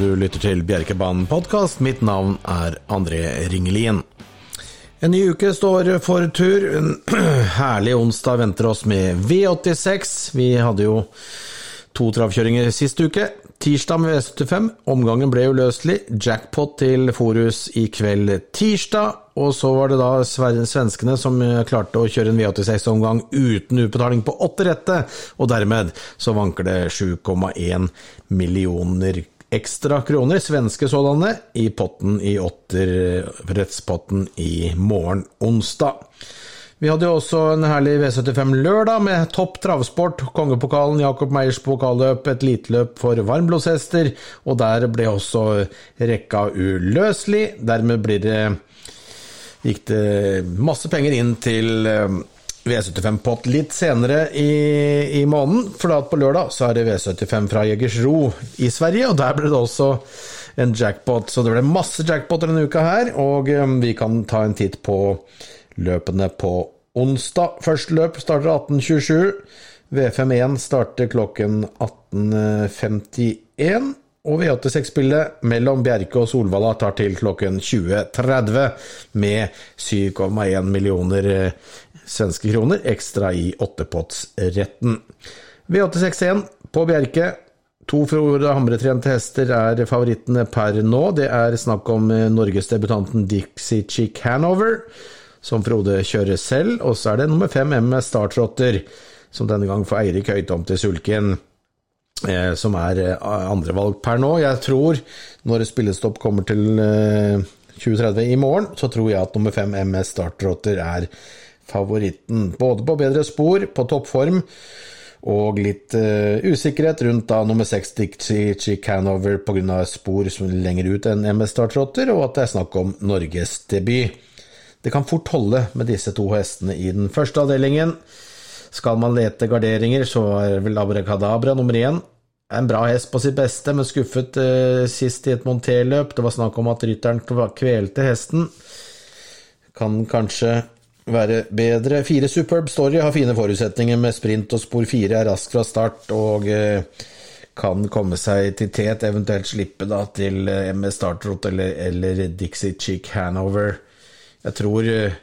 Du lytter til Bjerkebanen podkast. Mitt navn er André Ringelien. En ny uke står for tur. En herlig onsdag venter oss med V86. Vi hadde jo to travkjøringer sist uke. Tirsdag med V75. Omgangen ble uløselig. Jackpot til Forus i kveld tirsdag. Og så var det da svenskene som klarte å kjøre en V86-omgang uten utbetaling på åtte rette, og dermed så vanker det 7,1 millioner ekstra kroner, svenske sådanne, i potten i åtterrettspotten i morgen onsdag. Vi hadde jo også en herlig V75 lørdag med topp travsport, kongepokalen, Jakob Meyers pokalløp, et liteløp for varmblodshester, og der ble også rekka uløselig. Dermed det gikk det masse penger inn til V75-pott litt senere i, i måneden, for da på lørdag så er det V75 fra Jegersro i Sverige, og der ble det også en jackpot. Så det ble masse jackpoter denne uka her, og vi kan ta en titt på løpene på onsdag. Første løp starter 18.27. V51 starter klokken 18.51. Og V86-spillet mellom Bjerke og Solvalla tar til klokken 20.30 med 7,1 millioner svenske kroner ekstra i åttepottsretten. V86-1 på Bjerke. To Frode Hamre-trente hester er favorittene per nå. Det er snakk om norgesdebutanten Dixie Chick Hanover, som Frode kjører selv. Og så er det nummer fem M Startrotter, som denne gang får Eirik Høytom til sulken som er andrevalg per nå. Jeg tror, når spillestopp kommer til 2030 i morgen, så tror jeg at nummer fem MS Startrotter er favoritten. Både på bedre spor, på toppform, og litt uh, usikkerhet rundt da nummer seks Dixie Chick Hanover pga. spor som er lenger ut enn MS Startrotter, og at det er snakk om norgesdebut. Det kan fort holde med disse to hestene i den første avdelingen. Skal man lete garderinger, så er vel Abrakadabra nummer én. En bra hest på sitt beste, men skuffet eh, sist i et monterløp. Det var snakk om at rytteren kvelte hesten. Kan kanskje være bedre. Fire Superb Story har fine forutsetninger med sprint og spor fire, er rask fra start og eh, kan komme seg til tet, eventuelt slippe da til eh, MS Startrot eller, eller Dixie Chick Hanover. Jeg tror eh,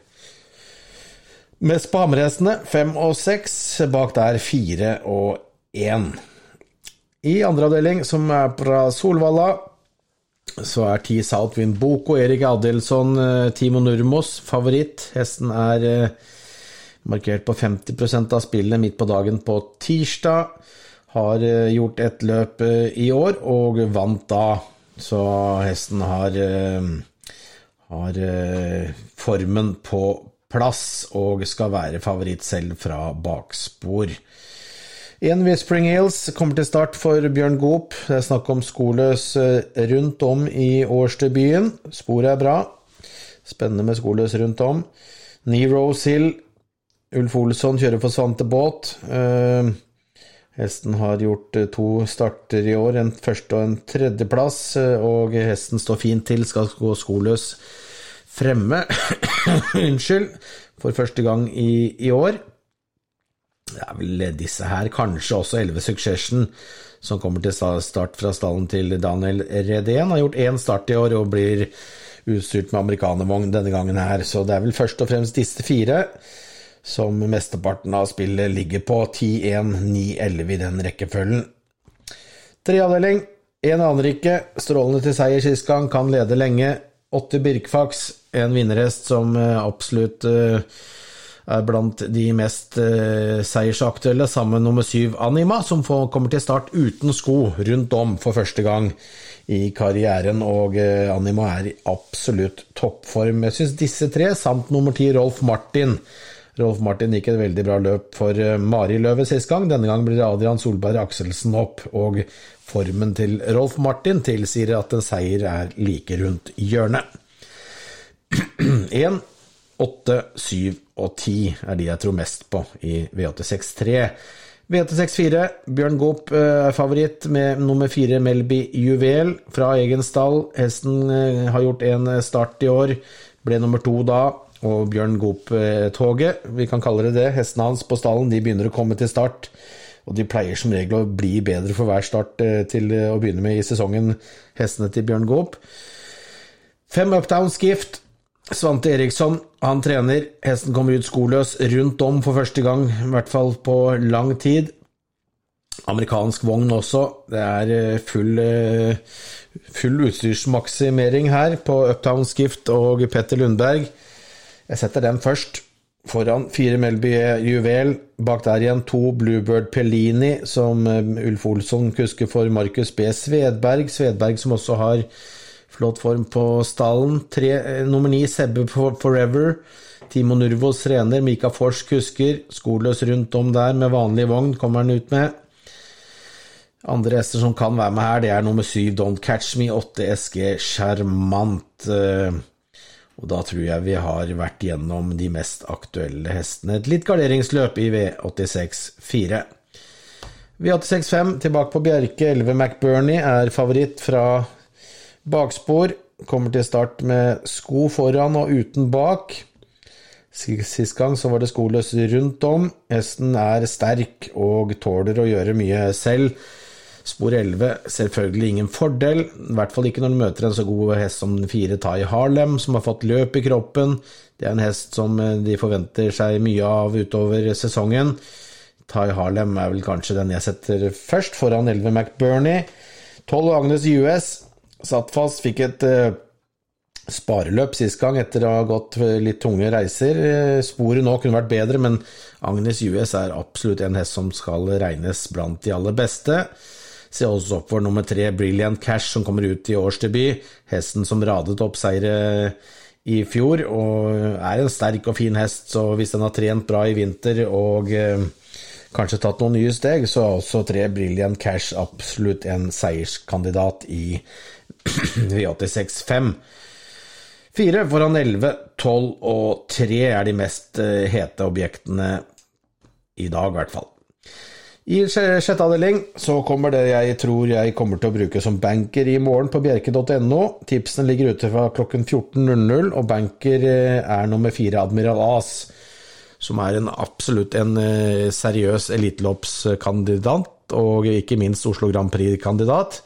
Mest på Hammerhestene fem og seks. Bak der fire og én. I andre avdeling, som er fra Solvalla, så er Ti Southwind Boko, Erik Adelsson, Timo Nurmos favoritt. Hesten er markert på 50% av spillet midt på dagen på tirsdag. Har gjort ett løp i år, og vant da. Så hesten har, har formen på plass og skal være favoritt selv fra bakspor. En Whispering Hills kommer til start for Bjørn Goop. Det er snakk om skoløs rundt om i årsdebuten. Sporet er bra. Spennende med skoløs rundt om. Rose Hill. Ulf Olsson kjører for Svante Båt. Hesten har gjort to starter i år, en første og en tredjeplass, og hesten står fint til, skal gå skoløs fremme Unnskyld. For første gang i, i, år. Det er vel disse her, kanskje også 11 Succession, som kommer til start fra stallen til Daniel Redén. Har gjort én start i år og blir utstyrt med amerikanervogn denne gangen her. Så det er vel først og fremst disse fire som mesteparten av spillet ligger på. 10-1, 9-11 i den rekkefølgen. Treavdeling. Én ikke Strålende til seier sist gang, kan lede lenge. Åtte Birkfax, en vinnerhest som absolutt er blant de mest seiersaktuelle, sammen nummer syv Anima, som kommer til start uten sko rundt om for første gang i karrieren. Og Anima er i absolutt toppform. Jeg syns disse tre, samt nummer ti Rolf Martin Rolf Martin gikk et veldig bra løp for Mari Løve sist gang. Denne gang blir Adrian Solberg Akselsen opp, og formen til Rolf Martin tilsier at en seier er like rundt hjørnet. 1, 8, 7 og 10 er de jeg tror mest på i V863. V864, Bjørn Goop er favoritt med nummer fire Melby Juvel fra egen stall. Hesten har gjort en start i år, ble nummer to da og Bjørn Goop-toget, vi kan kalle det det, hestene hans på stallen, de begynner å komme til start. Og de pleier som regel å bli bedre for hver start til å begynne med i sesongen, hestene til Bjørn Goop. Fem Uptown Skift. Svante Eriksson, han trener. Hesten kommer ut skoløs rundt om for første gang, i hvert fall på lang tid. Amerikansk vogn også. Det er full, full utstyrsmaksimering her på Uptown Skift og Petter Lundberg. Jeg setter den først. Foran fire Melby Juvel. Bak der igjen to Bluebird Pellini, som Ulf Olsson kusker for Markus B. Svedberg. Svedberg som også har Flott form på stallen. Tre, eh, nummer ni, Sebbe Forever. Timo Nurvos trener. Mika Fors kusker. Skoløs rundt om der med vanlig vogn, kommer han ut med. Andre hester som kan være med her, det er nummer syv, Don't Catch Me, åtte SG Sjarmant. Og da tror jeg vi har vært gjennom de mest aktuelle hestene. Et litt garderingsløp i V86 4. V86 5 tilbake på Bjerke. 11 McBurney er favoritt fra Bakspor kommer til start med sko foran og uten bak. Sist gang så var det skoløs rundt om. Hesten er sterk og tåler å gjøre mye selv. Spor 11 selvfølgelig ingen fordel, i hvert fall ikke når du møter en så god hest som fire Tai Harlem, som har fått løp i kroppen. Det er en hest som de forventer seg mye av utover sesongen. Tai Harlem er vel kanskje den jeg setter først, foran 11 McBurney. 12 Agnes US Satt fast, fikk et uh, spareløp sist gang etter å ha gått litt tunge reiser. Uh, sporet nå kunne vært bedre, men Agnes US er absolutt en hest som skal regnes blant de aller beste. Se også opp for nummer tre, Brilliant Cash, som kommer ut i årsdebut. Hesten som radet opp seire i fjor, og er en sterk og fin hest, så hvis den har trent bra i vinter og uh, kanskje tatt noen nye steg, så er også tre Brilliant Cash absolutt en seierskandidat i V86-5. Fire foran 11, 12 og 3 er de mest eh, hete objektene i dag, i hvert fall. I sjette avdeling så kommer det jeg tror jeg kommer til å bruke som banker i morgen på bjerke.no. Tipsene ligger ute fra klokken 14.00, og banker eh, er nummer fire Admiral As, som er en absolutt en eh, seriøs eliteloppskandidat, og ikke minst Oslo Grand Prix-kandidat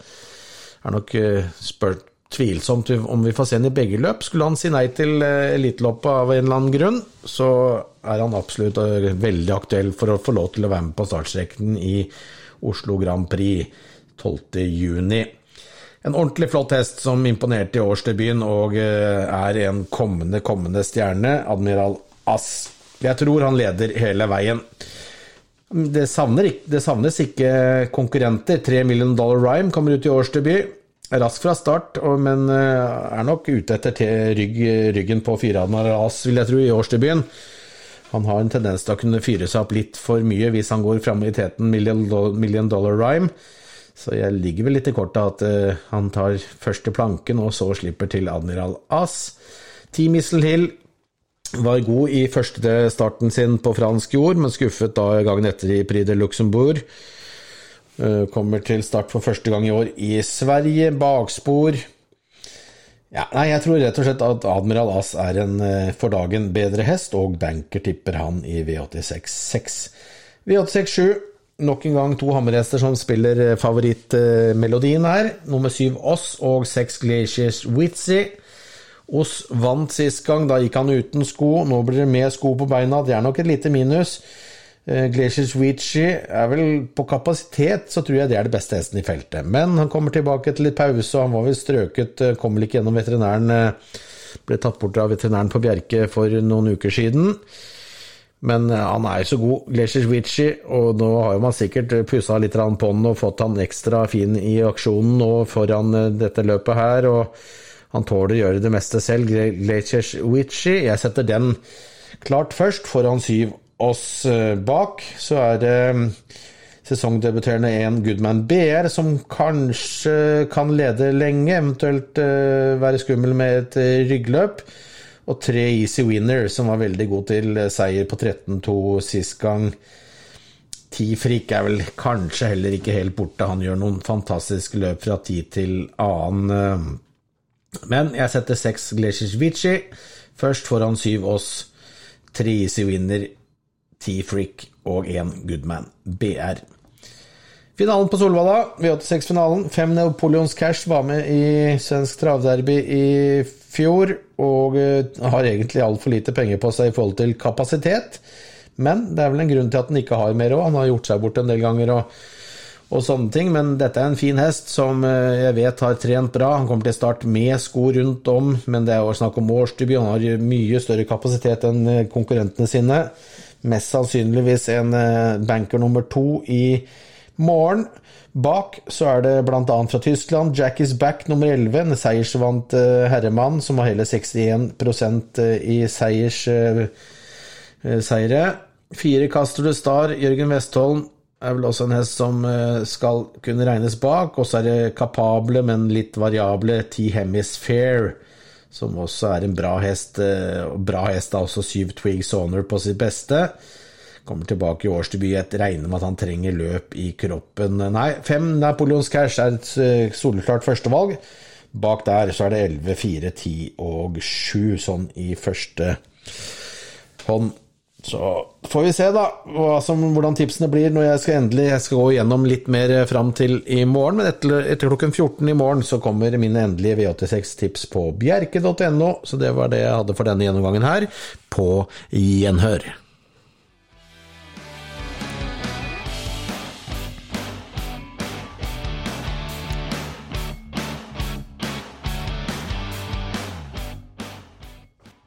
er nok eh, spurt tvilsomt om vi får se ham i begge løp. Skulle han si nei til eh, eliteloppet av en eller annen grunn, så er han absolutt eh, veldig aktuell for å få lov til å være med på startstreken i Oslo Grand Prix 12.6. En ordentlig flott hest som imponerte i årsdebuten og er en kommende, kommende stjerne, Admiral Ass. Jeg tror han leder hele veien. Det, savner, det savnes ikke konkurrenter. 3 Million Dollar Rhyme kommer ut i årsdebut. Rask fra start, men eh, er nok ute etter rygg, ryggen på Firadmar Ras, vil jeg tro, i årsdebuten. Han har en tendens til å kunne fyre seg opp litt for mye hvis han går fram i teten Million, Dollar Rhyme. Så jeg ligger vel litt i kortet at uh, han tar første planken, og så slipper til Admiral As. Team Missile Hill var god i første starten sin på fransk jord, men skuffet da gangen etter i Prix de Luxembourg. Eh, kommer til start for første gang i år i Sverige. Bakspor. Ja, nei, jeg tror rett og slett at Admiral Ass er en eh, for dagen bedre hest, og banker tipper han i V86-6. V86-7, nok en gang to hammerhester som spiller eh, favorittmelodien her. Nummer syv Oss og seks Glaciers Witzy. Oss vant sist gang, da gikk han uten sko. Nå blir det med sko på beina, det er nok et lite minus. Uh, Glaciers Weechy er vel på kapasitet, så tror jeg det er det beste hesten i feltet. Men han kommer tilbake etter litt pause, og han var vel strøket, uh, kom vel ikke gjennom veterinæren. Uh, ble tatt bort av veterinæren på Bjerke for noen uker siden. Men han er så god, Glaciers Weechy, og nå har man sikkert pussa litt på den og fått han ekstra fin i aksjonen nå foran dette løpet her. og han tåler å gjøre det meste selv. Glaciers Witchy, jeg setter den klart først, foran syv oss eh, bak. Så er det mm, sesongdebuterende en Goodman BR, som kanskje kan lede lenge, eventuelt eh, være skummel med et eh, ryggløp. Og tre Easy Winner, som var veldig god til seier på 13-2 sist gang. Tifrik er vel kanskje heller ikke helt borte, han gjør noen fantastiske løp fra tid til annen. Men jeg setter seks Vici først foran syv Oss, tre Easy Winner, ti Frick og én Goodman BR. Finalen på Solvalla, V86-finalen. Fem Napoleons Cash var med i svensk travderby i fjor, og eh, har egentlig altfor lite penger på seg i forhold til kapasitet. Men det er vel en grunn til at han ikke har mer òg. Han har gjort seg bort en del ganger og, og, sånne ting. Men dette er en fin hest som eh, jeg vet har trent bra. Han kommer til start med sko rundt om, men det er jo snakk om årsdebut. Han har mye større kapasitet enn eh, konkurrentene sine. Mest sannsynligvis en banker nummer to i morgen. Bak så er det bl.a. fra Tyskland Jack is back nummer 11, en seiersvant uh, herremann som har hele 61 uh, i seiers, seire. Fire Castor de Star, Jørgen Westholm er vel også en hest som skal kunne regnes bak. Og så er det kapable, men litt variable T Hemisphere, som også er en bra hest. Bra hest er også syv Twigs Honor på sitt beste. Kommer tilbake i årsdebut. Regner med at han trenger løp i kroppen. Nei, fem Napoleons Cash er et eh, soleklart førstevalg. Bak der så er det 11, 4, 10 og 7 sånn i første hånd. Så får vi se, da, som, hvordan tipsene blir når jeg skal endelig jeg skal gå gjennom litt mer fram til i morgen. Men etter, etter klokken 14 i morgen så kommer mine endelige V86-tips på bjerke.no. Så det var det jeg hadde for denne gjennomgangen her. På gjenhør.